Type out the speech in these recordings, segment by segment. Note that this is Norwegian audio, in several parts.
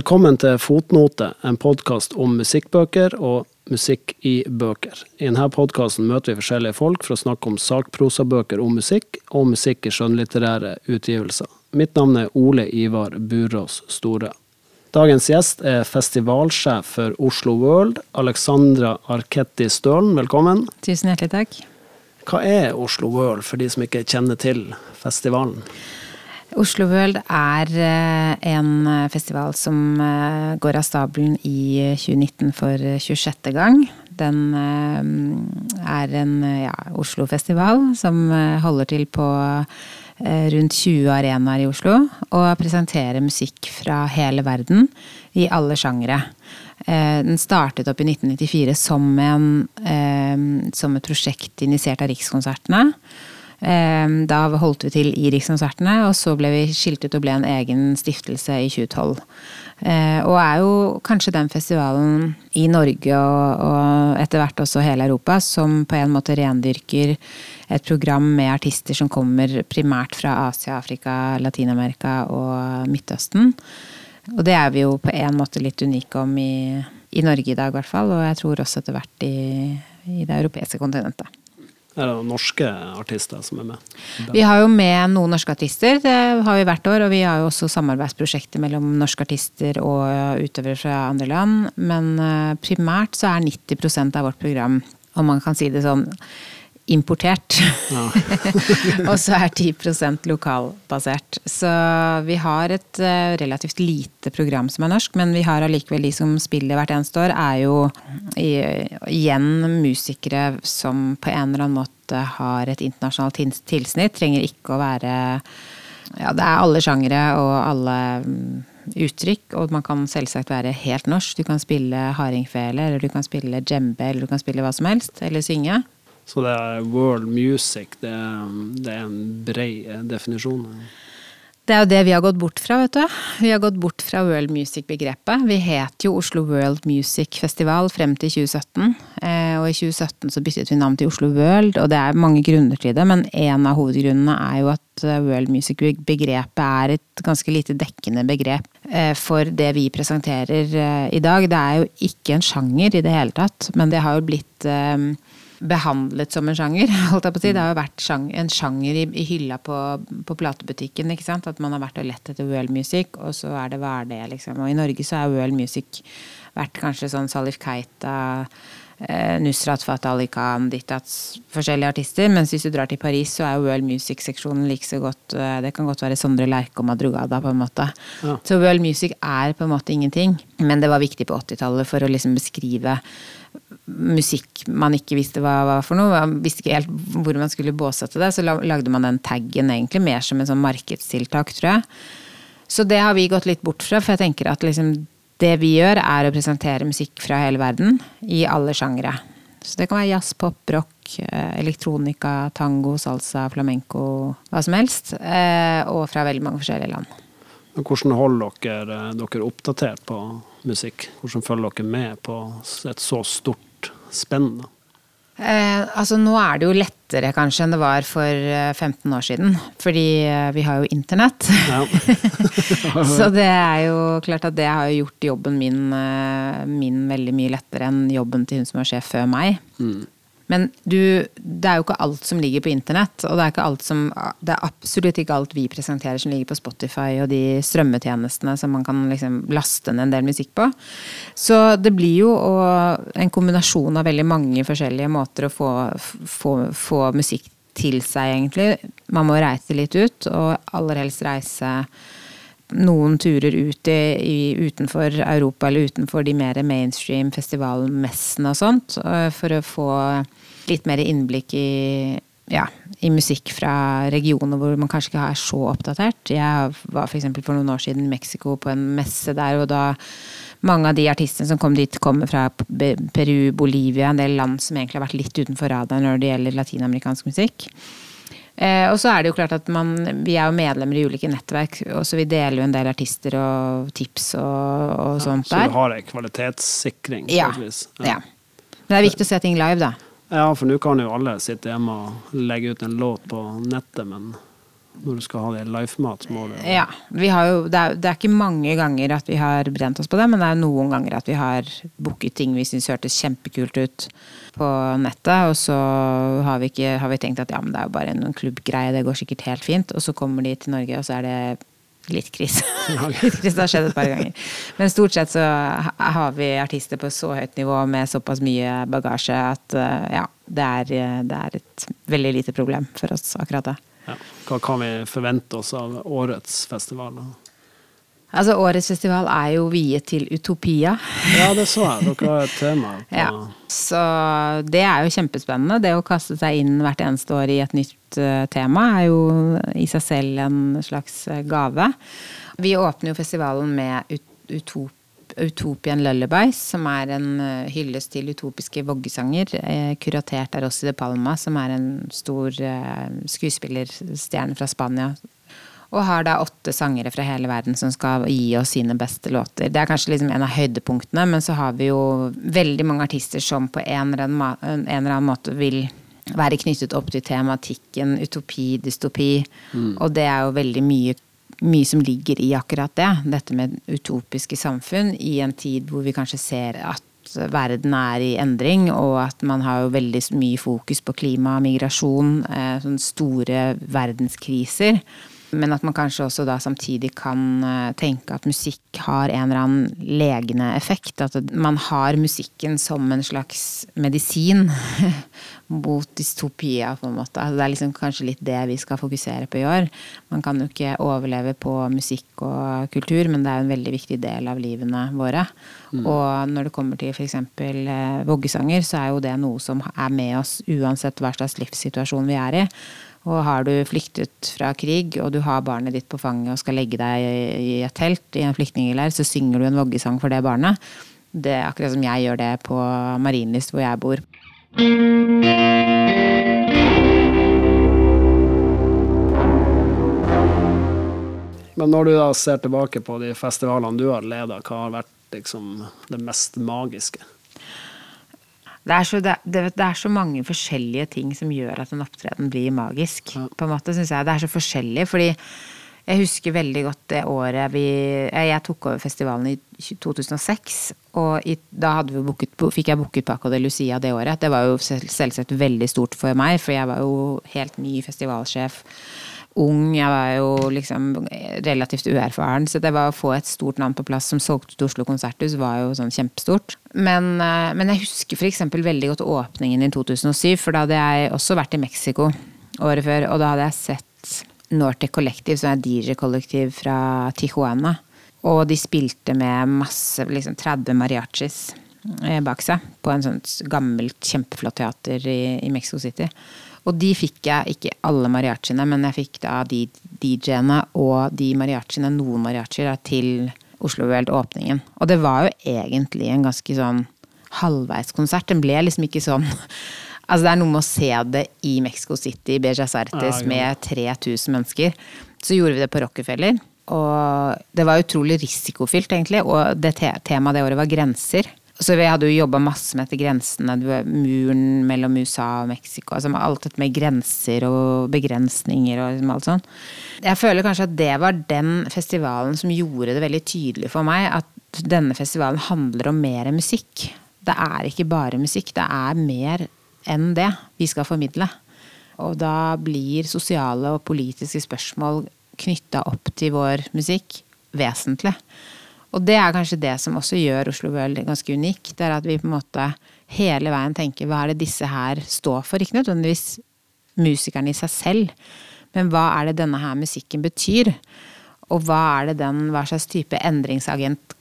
Velkommen til Fotnote, en podkast om musikkbøker og musikk i bøker. I denne podkasten møter vi forskjellige folk for å snakke om sakprosabøker om musikk, og musikk i skjønnlitterære utgivelser. Mitt navn er Ole Ivar Burås Store. Dagens gjest er festivalsjef for Oslo World, Alexandra Arketti Stølen. Velkommen. Tusen hjertelig takk. Hva er Oslo World, for de som ikke kjenner til festivalen? Oslo World er eh, en eh, festival som eh, går av stabelen i 2019 for 26. gang. Den er en ja, Oslo-festival som holder til på rundt 20 arenaer i Oslo. Og presenterer musikk fra hele verden i alle sjangere. Den startet opp i 1994 som, en, som et prosjekt initiert av Rikskonsertene. Ehm, da holdt vi til i Rikskonsertene, og så ble vi skilt ut og ble en egen stiftelse i 2012. Ehm, og er jo kanskje den festivalen i Norge og, etter hvert også hele Europa som på en måte rendyrker et program med artister som kommer primært fra Asia, Afrika, Latin-Amerika og Midtøsten. Og det er vi jo på en måte litt unike om i, i Norge i dag, i hvert fall. Og jeg tror også etter hvert i, i det europeiske kontinentet. Er det norske artister som er med? Vi har jo med noen norske artister, det har vi hvert år. Og vi har jo også samarbeidsprosjekter mellom norske artister og utøvere fra andre land. Men eh, primært så er 90% av vårt program, om man kan si det sånn, importert. Ja. og så er 10% lokalbasert. Så vi har et uh, relativt lite program som er norsk, men vi har allikevel de som spiller hvert eneste år, er jo igjen musikere som på en eller annen måte har et internasjonalt tilsnitt. Trenger ikke å være Ja, det er alle sjangere og alle um, uttrykk, og man kan selvsagt være helt norsk. Du kan spille hardingfele, eller du kan spille djembe, eller du kan spille hva som helst, eller synge. Så det er world music, det, det er en bred eh, definisjon? Det er jo det vi har gått bort fra, vet du. Vi har gått bort fra world music-begrepet. Vi het jo Oslo World Music Festival frem til 2017. Eh, og i 2017 så byttet vi navn til Oslo World, og det er mange grunner til det. Men en av hovedgrunnene er jo at eh, world music-begrepet er et ganske lite dekkende begrep for det vi presenterer i dag. Det er jo ikke en sjanger i det hele tatt, men det har jo blitt behandlet som en sjanger. holdt jeg på å si. Det har jo vært en sjanger i, hylla på, på, platebutikken. ikke sant? At man har vært og lett etter world music, og så er det hva er det, liksom. Og i Norge så er world music vært kanskje sånn Salif Keita, Nusrat Fatah Ali Khan, Dittats, forskjellige artister. Mens hvis du drar til Paris, så er jo world music-seksjonen like så godt eh, Det kan godt være Sondre Lerche og Madrugada, på en måte. Ja. Så world music er på en måte ingenting. Men det var viktig på 80-tallet for å liksom beskrive musikk man ikke visste hva var for noe. Man visste ikke helt hvor man skulle båsette det. Så lagde man den taggen egentlig mer som en sånn markedstiltak, tror jeg. Så det har vi gått litt bort fra, for jeg tenker at liksom det vi gjør, er å presentere musikk fra hele verden i alle sjangre. Så det kan være jazz, pop, rock, eh, elektronika, tango, salsa, flamenco, hva som helst. Eh, og fra veldig mange forskjellige land. Hvordan holder dere dere oppdatert på musikk? Hvordan følger dere med på et så stort spenn? Eh, altså Nå er det jo lettere kanskje enn det var for 15 eh, år siden. Fordi eh, vi har jo internett. Ja. så det er jo klart at det har gjort jobben min, eh, min, veldig mye lettere enn jobben til hun som var sjef før meg. Mm. Men du, det er jo ikke alt som ligger på internett. Og det er, som, det er absolutt ikke alt vi presenterer som ligger på Spotify og de strømmetjenestene som man kan liksom laste ned en del musikk på. Så det blir jo en kombinasjon av veldig mange forskjellige måter å få, få, få musikk til seg, egentlig. Man må reise litt ut, og aller helst reise noen turer ut i, i, utenfor Europa eller utenfor de mer mainstream festivalmessene og sånt, for å få litt mer innblikk i, ja, i musikk fra regioner hvor man kanskje ikke er så oppdatert. Jeg var f.eks. For, for noen år siden i Mexico på en messe der, og da mange av de artistene som kom dit, kommer fra Peru, Bolivia, en del land som egentlig har vært litt utenfor radaren når det gjelder latinamerikansk musikk. Eh, og så er det jo klart at man, Vi er jo medlemmer i ulike nettverk, og så vi deler jo en del artister og tips og, og ja, sånt der. Så du har ei kvalitetssikring? Ja. ja. Men det er viktig å se ting live, da. Ja, for nå kan jo alle sitte hjemme og legge ut en låt på nettet, men når du skal ha det life-mat, må du Ja. Jo, det, er, det er ikke mange ganger at vi har brent oss på det, men det er noen ganger at vi har booket ting vi syns hørtes kjempekult ut på nettet, og så har vi, ikke, har vi tenkt at ja, men det er jo bare en klubbgreie, det går sikkert helt fint, og så kommer de til Norge, og så er det litt krise. litt krise det har skjedd et par ganger. Men stort sett så har vi artister på så høyt nivå med såpass mye bagasje at eh, ja, det er, det er et veldig lite problem for oss akkurat da. ja. Hva kan vi forvente oss av årets festival? da? Altså, årets festival er jo viet til Utopia. Ja, det så jeg. Dere har et tema. Ja. Så det er jo kjempespennende. Det å kaste seg inn hvert eneste år i et nytt eh, tema er jo i seg selv en slags eh, gave. Vi åpner jo festivalen med Utopia. Utopian Lullabies, som er en eh, hyllest til utopiske voggesanger, kuratert av Rossi de Palma, som er en stor skuespillerstjerne fra Spania. Og har da åtte sangere fra hele verden som skal gi oss sine beste låter. Det er kanskje liksom en av høydepunktene, men så har vi jo veldig mange artister som på en eller annen, en eller annen måte vil være knyttet opp til tematikken utopi, dystopi. Og det er jo veldig mye, mye som ligger i akkurat det. Dette med utopiske samfunn i en tid hvor vi kanskje ser at verden er i endring, og at man har jo veldig mye fokus på klima, migrasjon, eh, sånne store verdenskriser. Men at man kanskje også da samtidig kan eh, tenke at musikk har en eller annen legende effekt. At man har musikken som en slags medisin mot dystopia, på en måte. Altså, det er liksom kanskje litt det vi skal fokusere på i år. Man kan jo ikke overleve på musikk og kultur, men det er jo en veldig viktig del av livene våre. Og når det kommer til f.eks. Eh, voggesanger, så er jo det noe som er med oss uansett hva slags livssituasjon vi er i. Og har du flyktet fra krig, og du har barnet ditt på fanget og skal legge deg i et telt i en flyktningleir, så synger du en voggesang for det barnet. Det er akkurat som jeg gjør det på Marienlyst, hvor jeg bor. Men når du da ser tilbake på de festivalene du har leda, hva har vært liksom det mest magiske? Det er, så, det, det, er så mange forskjellige ting som gjør at en opptreden blir magisk. På en måte synes jeg Det er så forskjellig, fordi jeg husker veldig godt det året vi Jeg tok over festivalen i 2006, og i, da vi booket, fikk jeg booket Paco de Lucia det året. Det var jo selvsagt veldig stort for meg, for jeg var jo helt ny festivalsjef. Ung, jeg var jo liksom relativt uerfaren, så det var å få et stort navn på plass som solgte til Oslo Konserthus, var jo sånn kjempestort. Men, eh, men jeg husker f.eks. veldig godt åpningen i 2007, for da hadde jeg også vært i Mexico året før, og da hadde jeg sett Nortec Collective, som er DJ-kollektiv fra Tijuana. Og de spilte med masse, liksom 30 mariachis eh, bak seg, på en sånn gammelt, kjempeflott teater i, i Mexico City. Og de fikk jeg, ikke alle mariachiene, men jeg fikk da de DJ-ene og de mariachiene, noen mariachier, til Oslo World-åpningen. Og det var jo egentlig en ganske sånn halvveiskonsert. Den ble liksom ikke sånn Altså det er noe med å se det i Mexico City, i Bellas Artes, ja. med 3000 mennesker. Så gjorde vi det på Rockefeller. Og det var utrolig risikofylt, egentlig. Og det te temaet det året var grenser. Så vi hadde jo jobba masse med dette grensene, muren mellom USA og Mexico. Altså alt dette med grenser og begrensninger og liksom alt sånn. Jeg føler kanskje at det var den festivalen som gjorde det veldig tydelig for meg at denne festivalen handler om mer musikk. Det er ikke bare musikk, det er mer enn det vi skal formidle. Og da blir sosiale og politiske spørsmål knytta opp til vår musikk vesentlig. Og det er kanskje det som også gjør Oslo World ganske unik. Det er at vi på en måte hele veien tenker hva er det disse her står for? Ikke nødvendigvis musikerne i seg selv, men hva er det denne her musikken betyr? Og hva er det den, hva slags type endringsagent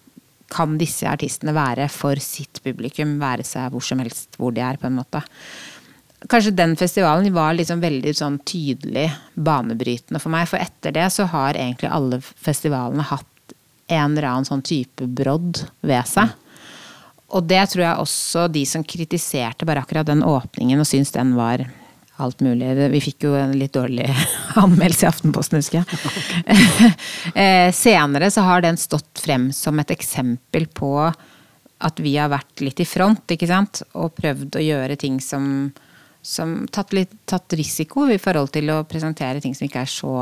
kan disse artistene være for sitt publikum, være seg hvor som helst hvor de er, på en måte. Kanskje den festivalen var liksom veldig sånn tydelig banebrytende for meg, for etter det så har egentlig alle festivalene hatt en eller annen sånn type brodd ved seg. Og det tror jeg også de som kritiserte bare akkurat den åpningen og syntes den var alt mulig. Vi fikk jo en litt dårlig anmeldelse i Aftenposten, husker jeg. Eh, Senere så har den stått frem som et eksempel på at vi har vært litt i front, ikke sant. Og prøvd å gjøre ting som som tatt, litt, tatt risiko i forhold til å presentere ting som ikke er så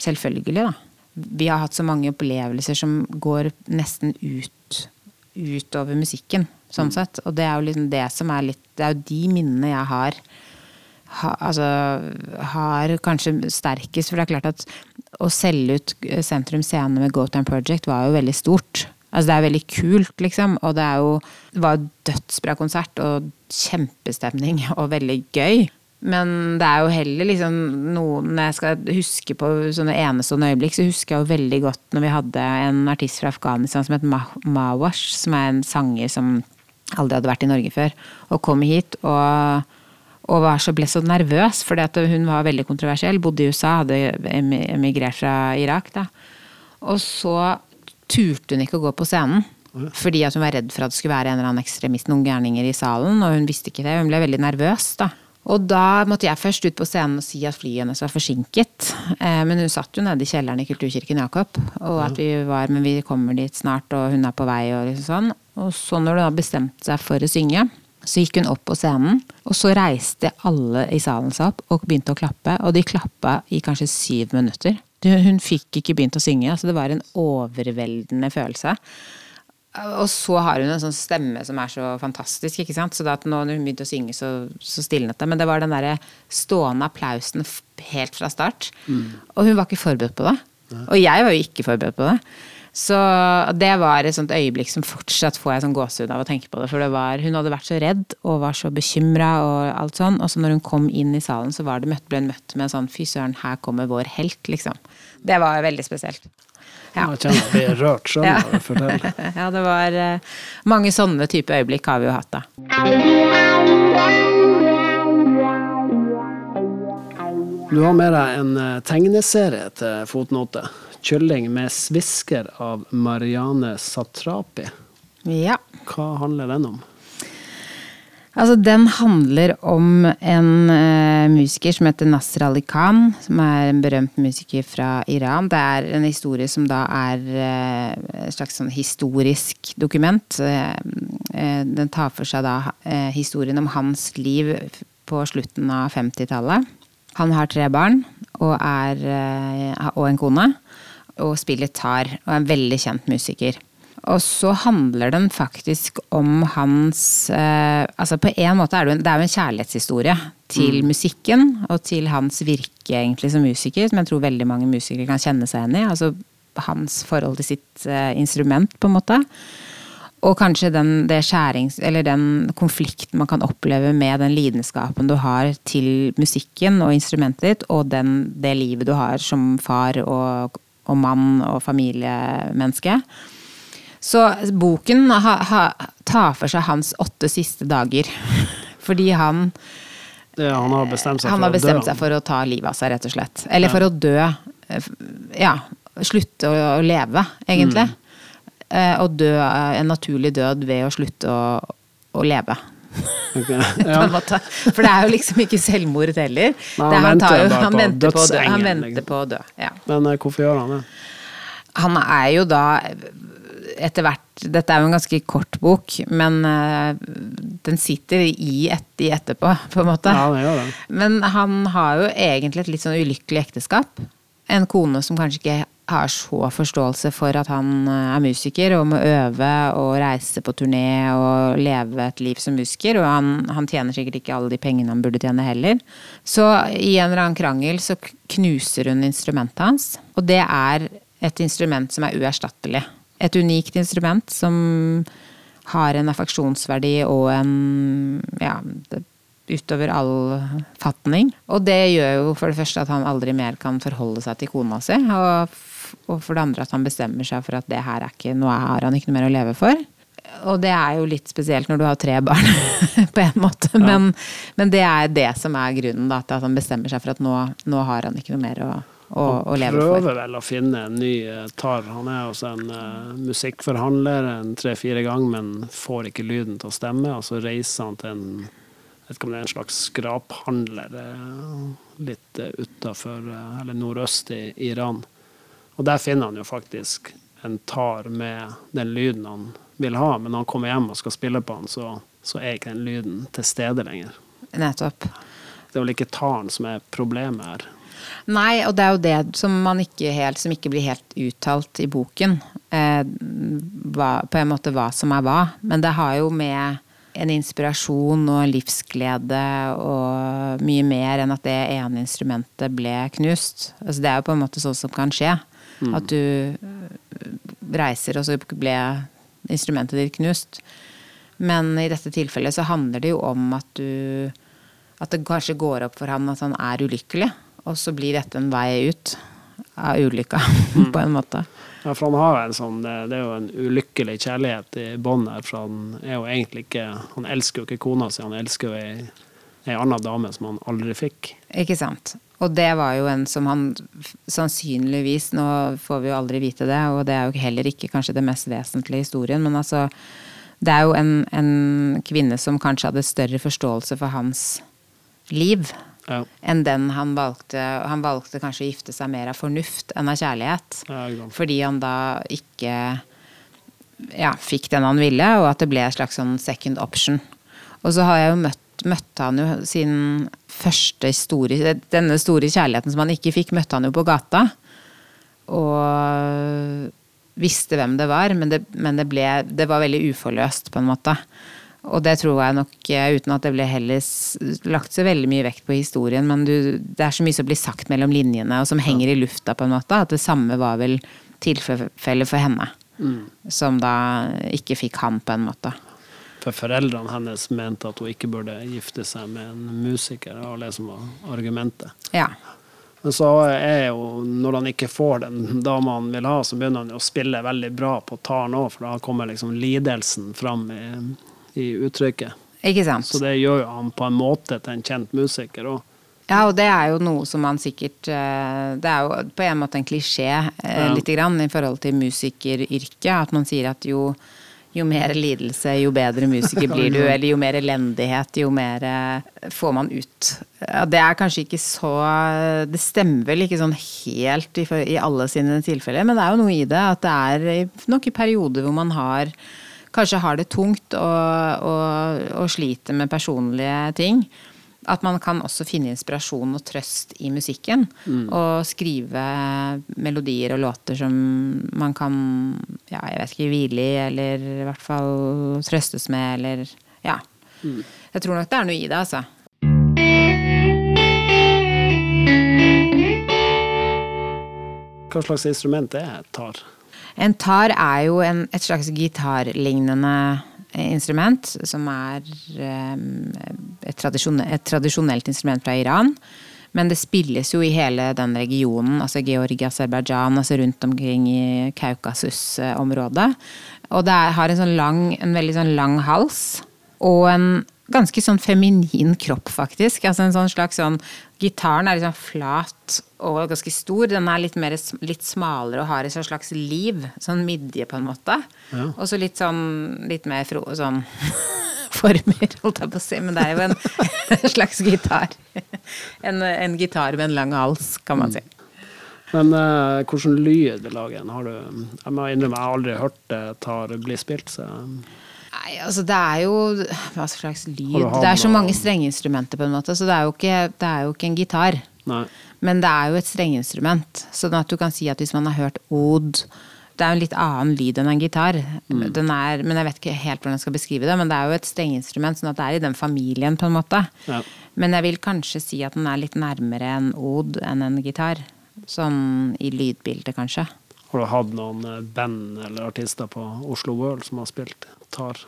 selvfølgelig, da. Vi har hatt så mange opplevelser som går nesten ut utover musikken, sånn sett. Og det er jo liksom det som er litt Det er jo de minnene jeg har ha, altså, har kanskje sterkest. For det er klart at å selge ut Sentrum Scene med Go Time Project var jo veldig stort. Altså det er veldig kult, liksom. Og det er jo Det var dødsbra konsert og kjempestemning og veldig gøy. Men det er jo heller liksom noe Når jeg skal huske på sånne enestående øyeblikk, så husker jeg jo veldig godt når vi hadde en artist fra Afghanistan som het Mawash, som er en sanger som aldri hadde vært i Norge før, og kom hit og, og så, ble så nervøs, fordi hun var veldig kontroversiell. Bodde i USA, hadde emigrert fra Irak. Da. Og så turte hun ikke å gå på scenen. Fordi at hun var redd for at det skulle være en eller annen ekstremist, noen gærninger i salen. Og hun visste ikke det. Hun ble veldig nervøs, da. Og da måtte jeg først ut på scenen og si at flyet hennes var forsinket. Eh, men hun satt jo nede i kjelleren i Kulturkirken Jakob, og at vi var Men vi kommer dit snart, og hun er på vei, og liksom sånn. Og så når hun da bestemte seg for å synge, så gikk hun opp på scenen, og så reiste alle i salen seg opp og begynte å klappe. Og de klappa i kanskje syv minutter. Hun fikk ikke begynt å synge, altså det var en overveldende følelse. Og så har hun en sånn stemme som er så fantastisk, ikke sant. Så da når hun begynte å synge, så, så stilnet det. Men det var den derre stående applausen helt fra start. Mm. Og hun var ikke forberedt på det. Nei. Og jeg var jo ikke forberedt på det. Så det var et sånt øyeblikk som fortsatt får jeg sånn gåsehud av å tenke på det. For det var, hun hadde vært så redd og var så bekymra og alt sånn. Og så når hun kom inn i salen, så var det møtt, ble hun møtt med sånn fy søren, her kommer vår helt, liksom. Det var veldig spesielt. Ja. Jeg kjenner jeg blir rørt sjøl når du forteller. Ja, det var uh, mange sånne type øyeblikk har vi jo hatt, da. Du har med deg en eh, tegneserie til fotnote. 'Kylling med svisker' av Marianne Satrapi. Ja. Hva handler den om? Altså, den handler om en uh, musiker som heter Nasr Ali Khan, som er en berømt musiker fra Iran. Det er en historie som da er uh, et slags sånn historisk dokument. Uh, den tar for seg da historien om hans liv på slutten av 50-tallet. Han har tre barn og, er, og en kone, og spiller tar, og er en veldig kjent musiker. Og så handler den faktisk om hans eh, Altså på en måte er det, en, det er jo en kjærlighetshistorie til mm. musikken og til hans virke egentlig som musiker, som jeg tror veldig mange musikere kan kjenne seg igjen i. Altså hans forhold til sitt eh, instrument, på en måte. Og kanskje den, skjærings, den, konflikten man kan oppleve med den lidenskapen du har til musikken og instrumentet ditt, og den, det livet du har som far og, og mann og familiemenneske. Så boken ha, ha, tar for seg hans åtte siste dager. Fordi han ja, Han har bestemt seg, for, har bestemt seg for å ta livet av seg, rett og slett. Eller ja. for å dø. Ja, slutte å, å leve, egentlig. Mm. Og dø en naturlig død ved å slutte å, å leve. Okay, ja. For det er jo liksom ikke selvmord heller. Nei, han, venter jo, han, venter på, dø, han venter liksom. på å dø. Ja. Men hvorfor gjør han det? Han er jo da etter hvert Dette er jo en ganske kort bok, men uh, den sitter i, et, i, etterpå, på en måte. Ja, det gjør det. Men han har jo egentlig et litt sånn ulykkelig ekteskap. En kone som kanskje ikke har så forståelse for at han eh, er musiker og må øve og reise på turné og leve et liv som musiker. Og han, han, tjener sikkert ikke alle de pengene han burde tjene heller. Så i en eller annen krangel så knuser hun instrumentet hans. Og det er et instrument som er uerstattelig et unikt instrument som har en affeksjonsverdi og en ja, utover all fatning. Og det gjør jo for det første at han aldri mer kan forholde seg til kona si. Og, og for det andre at han bestemmer seg for at det her er ikke noe har han ikke noe mer å leve for. Og det er jo litt spesielt når du har tre barn, på en måte. Men, ja. men, det er det som er grunnen da, til at han bestemmer seg for at nå, nå har han ikke noe mer å å, å leve for. Han prøver vel å finne en ny uh, tar. Han er også en uh, musikkforhandler en tre-fire ganger, men får ikke lyden til å stemme. Og så reiser han til en en slags skraphandler uh, litt uh, utafor, eller nordøst i Iran. Og der finner han jo faktisk en tar med den lyden han vil ha, men når han kommer hjem og skal spille på den, så, så er ikke den lyden til stede lenger. Nettopp. Det er vel ikke taren som er problemet her. Nei, og det er jo det som, man ikke helt, som ikke blir helt uttalt i boken. Eh, hva, på en måte hva som er hva. Men det har jo med en inspirasjon og en livsglede og mye mer enn at det ene instrumentet ble knust. Altså, det er jo på en måte sånn som kan skje. Mm. At du eh, reiser, og så ble instrumentet ditt knust. Men i dette tilfellet så handler det jo om at du At det kanskje går opp for han at han er ulykkelig. Og så blir dette en vei ut av ulykka, mm. på en måte. Ja, for han har en sånn Det er jo en ulykkelig kjærlighet i bånn her, for han er jo egentlig ikke Han elsker jo ikke kona si, han elsker jo ei, ei anna dame som han aldri fikk. Ikke sant. Og det var jo en som han sannsynligvis Nå får vi jo aldri vite det, og det er jo heller ikke kanskje det mest vesentlige i historien, men altså Det er jo en, en kvinne som kanskje hadde større forståelse for hans liv ja. enn den han valgte. Han valgte kanskje å gifte seg mer av fornuft enn av kjærlighet. Ja, fordi han da ikke ja, fikk den han ville, og at det ble en slags sånn second option. Og så har jeg jo møtt, møtte han jo sin første store Denne store kjærligheten som han ikke fikk, møtte han jo på gata. Og visste hvem det var, men det, men det ble Det var veldig uforløst, på en måte. Og det tror jeg nok, eh, uten at det ble heller lagt så veldig mye vekt på historien, men du, det er så mye som blir sagt mellom linjene, og som henger i lufta, på en måte, at det samme var vel tilfellet for henne. Mm. Som da ikke fikk han, på en måte. For foreldrene hennes mente at hun ikke burde gifte seg med en musiker, det var det som var argumentet. Ja. Men så er jo, når han ikke får den dama han vil ha, så begynner han jo å spille veldig bra på taren òg, for da kommer liksom lidelsen fram i i uttrykket. Ikke sant. Så det gjør jo han på en måte til en kjent musiker òg. Ja, og det er jo noe som man sikkert eh, Det er jo på en måte en klisjé eh, ja. lite grann i forhold til musikeryrket. At man sier at jo, jo mer lidelse, jo bedre musiker blir du. Eller jo mer elendighet, jo mer eh, får man ut. Det er kanskje ikke så Det stemmer vel ikke sånn helt i, i alle sine tilfeller, men det er jo noe i det. At det er nok i perioder hvor man har kanskje har det tungt og, og, og sliter med personlige ting. At man kan også finne inspirasjon og trøst i musikken. Mm. Og skrive melodier og låter som man kan ja, jeg vet ikke, hvile i, eller i hvert fall trøstes med, eller ja. Mm. Jeg tror nok det er noe i det, altså. Hva slags instrument det er tar? En tar er jo en, et slags gitarlignende instrument, som er um, et, tradisjonelt, et, tradisjonelt instrument fra Iran. Men det spilles jo i hele den regionen, altså Georgia, Aserbajdsjan, altså rundt omkring i Kaukasus-området. Og det er, har en, sånn lang, en veldig sånn lang hals og en ganske sånn feminin kropp, faktisk. Altså en sånn slags sånn Gitaren er liksom flat og ganske stor. Den er litt, mer, litt smalere og har et slags liv. Sånn midje, på en måte. Ja. Og så litt sånn litt mer fro, sånn former, holdt jeg på å si. Men det er jo en, slags gitar. En, en, gitar med en lang hals, kan man si. Men uh, hvordan lyd lager den? Har du Jeg må innrømme, jeg har aldri hørt det tar bli spilt. så... Nei, altså det er jo Hva slags lyd Det er så mange strengeinstrumenter, på en måte, så det er jo ikke, er jo ikke en gitar. Nei. Men det er jo et strengeinstrument. Sånn at du kan si at hvis man har hørt od Det er jo en litt annen lyd enn en gitar. Mm. Er, men jeg vet ikke helt hvordan jeg skal beskrive det. Men det er jo et strengeinstrument, sånn at det er i den familien, på en måte. Ja. Men jeg vil kanskje si at den er litt nærmere en od enn en gitar. Sånn i lydbildet, kanskje. Har du hatt noen eh, band eller artister på Oslo World som har spilt tar?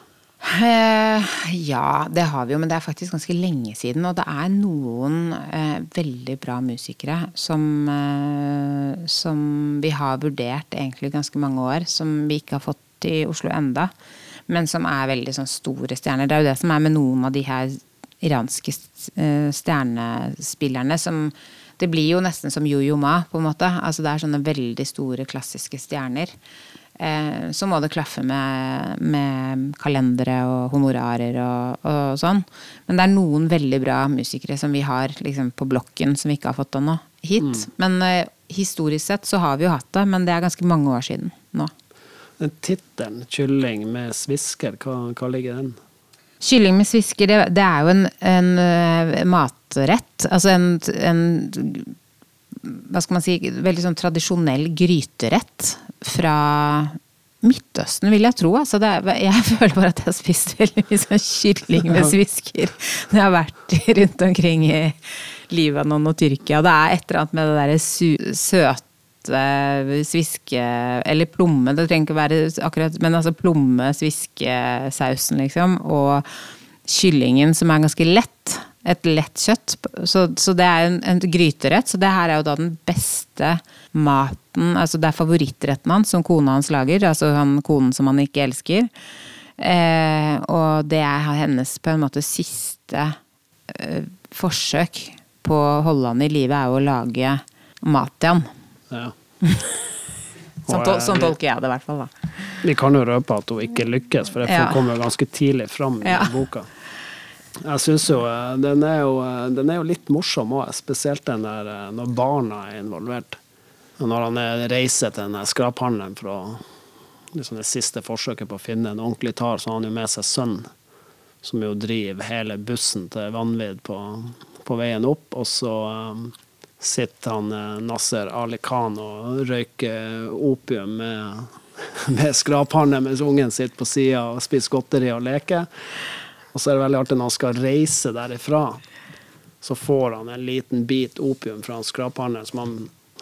Eh, ja, det har vi jo, men det er faktisk ganske lenge siden. Og det er noen eh, veldig bra musikere som, eh, som vi har vurdert egentlig ganske mange år, som vi ikke har fått i Oslo enda, men som er veldig sånn store stjerner. Det er jo det som er med noen av de her iranske eh, stjernespillerne som Det blir jo nesten som Yo-Yo Ma, på en måte. Altså det er sånne veldig store klassiske stjerner. Eh, så må det klaffe med, med kalendere og honorarer og, og, sånn. Men det er noen veldig bra musikere som vi har liksom, på blokken som vi ikke har fått ennå hit. Mm. Men eh, historisk sett så har vi jo hatt det, men det er ganske mange år siden nå. Tittelen 'Kylling med svisker', hva, hva ligger den? Kylling med svisker, det, det er jo en, en uh, matrett. Altså en, en, Hva skal man si Veldig sånn tradisjonell gryterett fra Midtøsten, vil jeg tro. Altså er, jeg føler bare at jeg har spist veldig mye sånn kylling med svisker når jeg har vært rundt omkring i Libanon og Tyrkia. Det er et eller annet med det derre søte sviske Eller plomme, det trenger ikke være akkurat Men altså plomme, sviskesausen, liksom. Og kyllingen som er ganske lett. Et lett kjøtt. Så, så det er en, en, gryterett. Så det her er jo da den beste maten Altså det er favorittretten hans som kona hans lager. Altså han konen som han ikke elsker. Eh, og det er hennes på en måte siste eh, forsøk på å holde han i live, er jo å lage mat til han. Ja. sånn, tol sånn, tolker jeg det i hvert fall, da. Vi kan jo røpe at hun ikke lykkes, for det ja. kommer ganske tidlig fram i ja. boka. Jeg syns jo eh, den jo, eh, den er jo litt morsom òg, spesielt den der eh, når barna er involvert. Når han reiser til den skraphandelen for å liksom det siste forsøket på å finne en ordentlig tar, så har han jo med seg sønnen, som jo driver hele bussen til vanvidd på, på veien opp. Og så um, sitter han Nasser Ali Khan og røyker opium med, med skraphandelen mens ungen sitter på sida og spiser godteri og leker. Og så er det veldig artig når han skal reise derifra, så får han en liten bit opium fra skraphandelen som han,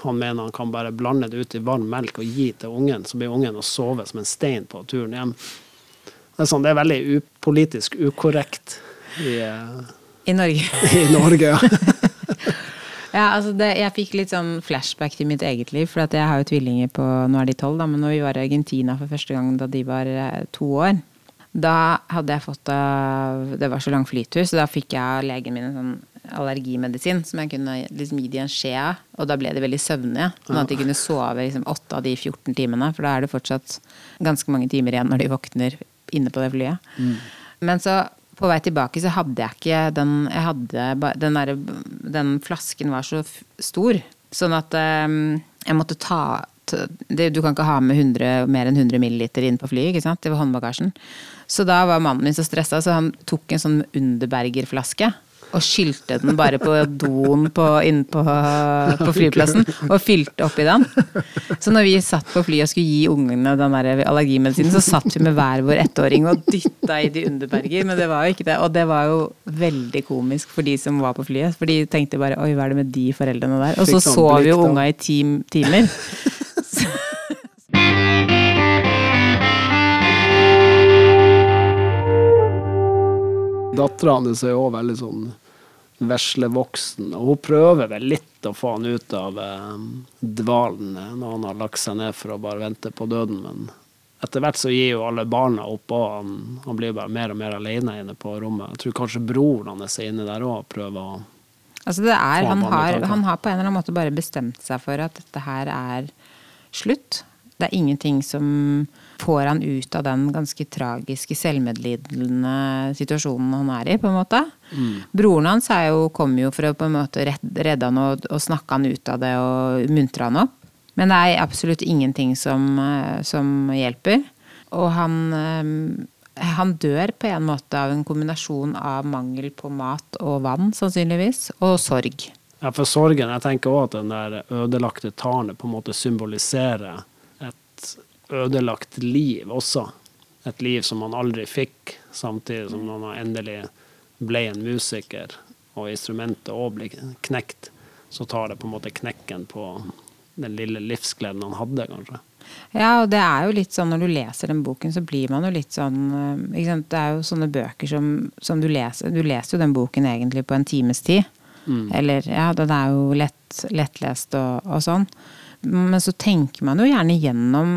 han, mener han kan bare blande det ut i varm melk og gi til ungen, så blir ungen å sove som en stein på turen hjem. Det er, sånn, det er veldig politisk ukorrekt i, I Norge. I Norge, ja. ja, altså det, jeg fikk litt sånn flashback til mitt eget liv, for jeg har jo tvillinger på Nå er de tolv, men når vi var i Argentina for første gang da de var eh, to år, da hadde jeg fått Det var så lang flytur, så da fikk jeg av legen min en sånn allergimedisin som jeg kunne liksom gi de en skje av. Og da ble de veldig søvnige, sånn at de kunne sove liksom 8 av de 14 timene. For da er det fortsatt ganske mange timer igjen når de våkner inne på det flyet. Mm. Men så på vei tilbake så hadde jeg ikke den jeg hadde, den, der, den flasken var så stor, sånn at um, jeg måtte ta det, Du kan ikke ha med 100, mer enn 100 milliliter inn på flyet, ikke sant? Det var håndbagasjen. Så da var mannen min så stressa, så han tok en sånn Underberger-flaske og skylte den bare på doen på, inne på, på, flyplassen. Og fylte oppi den. Så når vi satt på flyet og skulle gi ungene den der allergimedisinen, så satt vi med hver vår ettåring og dytta i de Underberger. Men det var jo ikke det. Og det var jo veldig komisk for de som var på flyet. For de tenkte bare oi, hva er det med de foreldrene der? Og så sånn sov jo unga i ti timer. Dattera hans er òg veldig sånn veslevoksen, og hun prøver vel litt å få han ut av eh, dvalen når han har lagt seg ned for å bare vente på døden, men etter hvert så gir jo alle barna opp, og han, han blir bare mer og mer alene inne på rommet. Jeg tror kanskje broren hans er inne der òg og prøver å Altså det er, han har, han har på en eller annen måte bare bestemt seg for at dette her er slutt. Det er ingenting som får han ut av den ganske tragiske, selvmedlidende situasjonen han er i, på en måte. Mm. Broren hans jo, kom jo for å på en måte redde han og, og snakke han ut av det og muntre han opp. Men det er absolutt ingenting som, eh, som hjelper. Og han, eh, han dør på en måte av en kombinasjon av mangel på mat og vann, sannsynligvis, og sorg. Ja, for sorgen Jeg tenker òg at den der ødelagte taren på en måte symboliserer ødelagt liv også. Et liv som han aldri fikk, samtidig som han endelig ble en musiker, og instrumentet òg ble knekt. Så tar det på en måte knekken på den lille livsgleden han hadde, kanskje. Ja, og det er jo litt sånn når du leser den boken, så blir man jo litt sånn eh, Det er jo sånne bøker som, som, du leser Du leser jo den boken egentlig på en times tid. Mm. Eller ja, den er jo lett, lettlest og, og sånn. Men så tenker man jo gjerne gjennom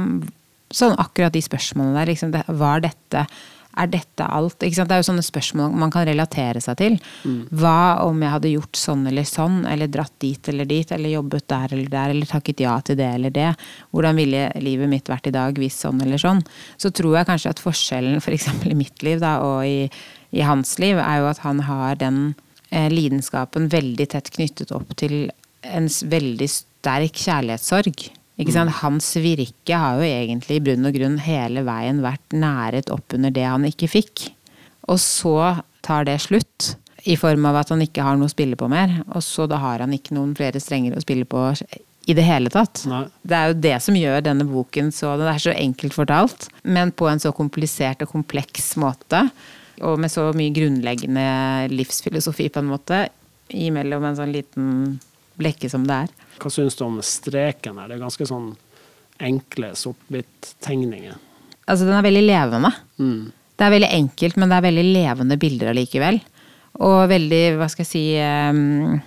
sånn akkurat de spørsmålene der. Liksom, var dette er dette alt? Det er jo sånne spørsmål man kan relatere seg til. Mm. Hva om jeg hadde gjort sånn eller sånn, eller dratt dit eller dit, eller jobbet der eller der, eller takket ja til det eller det? Hvordan ville livet mitt vært i dag hvis sånn eller sånn? Så tror jeg kanskje at forskjellen f.eks. For i mitt liv da, og i, i, hans liv, er jo at han har den eh, lidenskapen veldig tett knyttet opp til en veldig sterk kjærlighetssorg. Mm. Hans virke har jo egentlig i bunn og grunn hele veien vært næret opp under det han ikke fikk. Og så tar det slutt. I form av at han ikke har noe å spille på mer. Og så da har han ikke noen flere strenger å spille på i det hele tatt. Nei. Det er jo det som gjør denne boken så Det er så enkelt fortalt, men på en så komplisert og kompleks måte. Og med så mye grunnleggende livsfilosofi, på en måte, imellom en sånn liten blekke som det er. Hva syns du om streken her? Det er ganske sånn enkle sort-hvitt-tegninger. Altså, den er veldig levende. Mm. Det er veldig enkelt, men det er veldig levende bilder allikevel. Og veldig, hva skal jeg si um,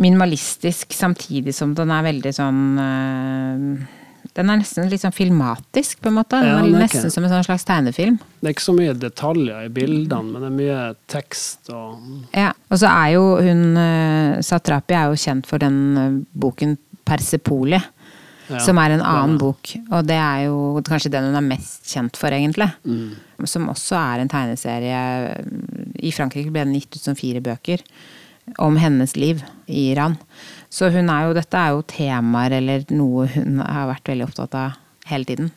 minimalistisk samtidig som den er veldig sånn uh, Den er nesten litt sånn filmatisk, på en måte. Den Ja, er den er nesten ikke- som en sånn slags tegnefilm. Det er ikke så mye detaljer i bildene, men det er mye tekst og Ja, og så er jo hun uh, Satrapi er jo kjent for den uh, boken Persepoli. Ja, som er en er annen det. bok, og det er jo kanskje den hun er mest kjent for, egentlig. Mm. Som også er en tegneserie. I Frankrike ble den gitt ut som fire bøker om hennes liv i Iran. Så hun er jo, dette er jo temaer eller noe hun har vært veldig opptatt av hele tiden.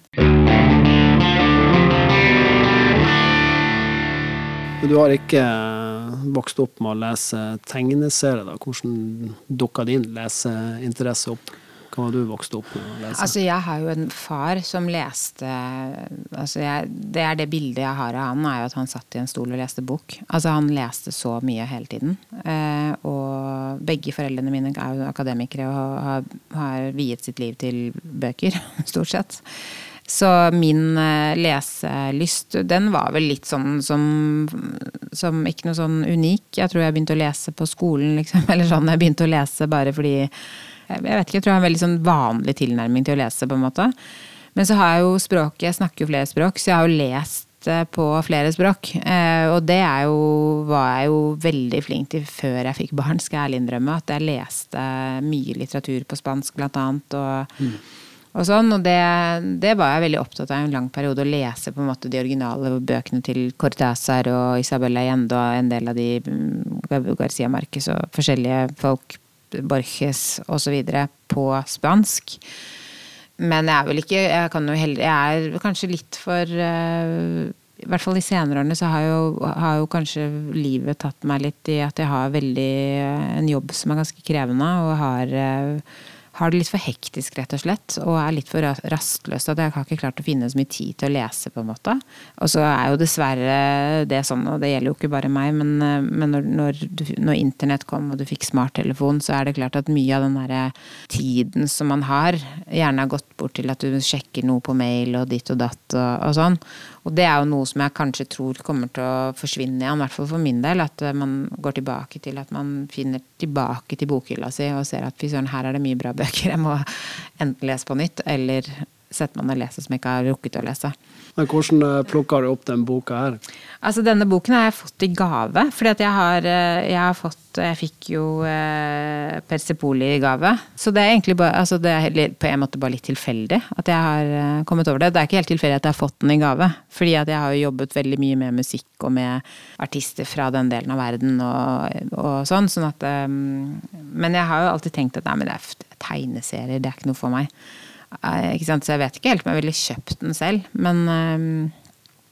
Du har ikke eh, vokst opp med å lese tegneserier, da? Hvordan dukka din leseinteresse opp? Hva har du vokst opp med å lese? Altså, jeg har jo en far som leste altså jeg, Det er det bildet jeg har av han, er jo at han satt i en stol og leste bok. Altså, han leste så mye hele tiden. Eh, og begge foreldrene mine er jo akademikere og har, har viet sitt liv til bøker, stort sett. Så min eh, leselyst, den var vel litt sånn som, som ikke noe sånn unik. Jeg tror jeg begynte å lese på skolen, liksom. Eller sånn, jeg begynte å lese bare fordi Jeg vet ikke, jeg tror jeg har en veldig sånn vanlig tilnærming til å lese, på en måte. Men så har jeg jo språket, jeg snakker jo flere språk, så jeg har jo lest eh, på flere språk. Eh, og det jo, var jeg jo veldig flink til før jeg fikk barn, skal jeg ærlig innrømme. At jeg leste mye litteratur på spansk, blant annet. og og sånn, og det, det var jeg veldig opptatt av i en lang periode, å lese på en måte de originale bøkene til Cortázar og Isabella Allende og en del av de mm, Garcia Marquez og forskjellige folk, Borges osv. på spansk. Men jeg er vel ikke Jeg kan jo heller Jeg er kanskje litt for uh, I hvert fall de senere årene så har jo, har jo kanskje livet tatt meg litt i at jeg har veldig en jobb som er ganske krevende, og har eh, har det litt for hektisk, rett og slett, og er litt for ra- rastløs. At jeg har ikke klart å finne så mye tid til å lese, på en måte. Og så er jo dessverre det sånn, og det gjelder jo ikke bare meg, men, eh, men når, når, når internett kom og du fikk smarttelefon, så er det klart at mye av den derre tiden som man har, gjerne har gått bort til at du sjekker noe på mail og ditt og datt og, og sånn. Og det er jo noe som jeg kanskje tror kommer til å forsvinne igjen, i hvert fall for min del. At man går tilbake til at man finner tilbake til bokhylla si og ser at fy søren, her er det mye bra bøker, jeg må enten lese på nytt, eller setter man og leser som jeg ikke har rukket å lese. Men hvordan eh, plukker du opp den boka her? Altså, denne boken har jeg fått i gave, fordi at jeg har, eh, jeg har fått Jeg fikk jo eh, Persepoli i gave. Så det er egentlig bare altså det er på en måte bare litt tilfeldig at jeg har eh, kommet over det. Det er ikke helt tilfeldig at jeg har fått den i gave, fordi at jeg har jo jobbet veldig mye med musikk og med artister fra den delen av verden og, og sånn, sånn at um, Men jeg har jo alltid tenkt at nei, men det er tegneserier, det er ikke noe for meg. Eh? Så jeg vet ikke helt om jeg ville kjøpt den selv, men um,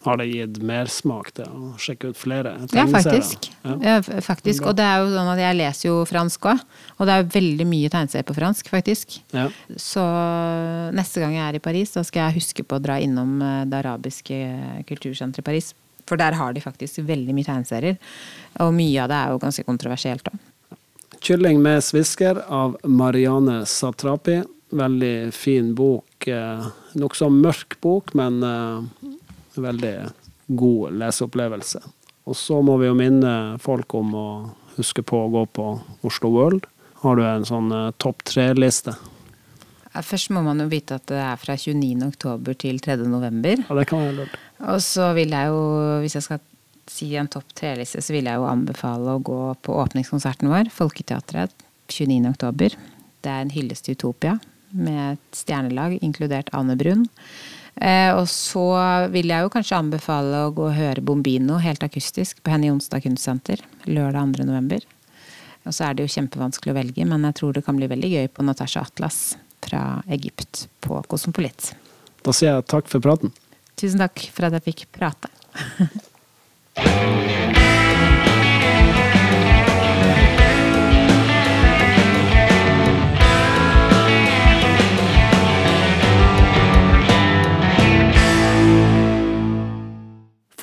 Har det gitt mersmak til å sjekke ut flere Ja, faktisk. Ja. Ja, faktisk. Og det er jo sånn at jeg leser jo fransk òg. Og det er jo veldig mye tegneserier på fransk, faktisk. Ja. Så neste gang jeg er i Paris, da skal jeg huske på å dra innom eh, det arabiske kultursenteret i Paris. For der har de faktisk veldig mye tegneserier. Og mye av det er jo ganske kontroversielt òg. 'Kylling med svisker' av Marianne Satrapi. Veldig fin bok. Eh, Nokså mørk bok, men eh, veldig god leseopplevelse. Og så må vi jo minne folk om å huske på å gå på Oslo World. Har du en sånn eh, topp tre-liste? Først må man jo vite at det er fra 29. oktober til 3. november. Ja, det kan være lurt. Og så vil jeg jo, hvis jeg skal si en topp tre-liste, så vil jeg jo anbefale å gå på åpningskonserten vår, Folketeatret, 29. oktober. Det er en hyllest til Utopia, med et stjernelag, inkludert Ane Brun. Eh, og så vil jeg jo kanskje anbefale å gå og høre Bombino helt akustisk på Henny Jonstad kunstsenter lørdag 2. november. Og så er det jo kjempevanskelig å velge, men jeg tror det kan bli veldig gøy på Natasha Atlas fra Egypt på Kosmopolit. Da sier jeg takk for praten. Tusen takk for at jeg fikk prate.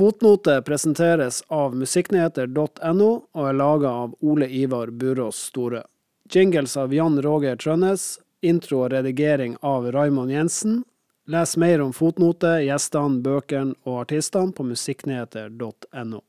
Fotnote presenteres av musikknyheter.no og er laga av Ole Ivar Burås Store. Jingles av Jan Roger Trønnes. Intro og redigering av Raymond Jensen. Les mer om fotnote, gjestene, bøkene og artistene på musikknyheter.no.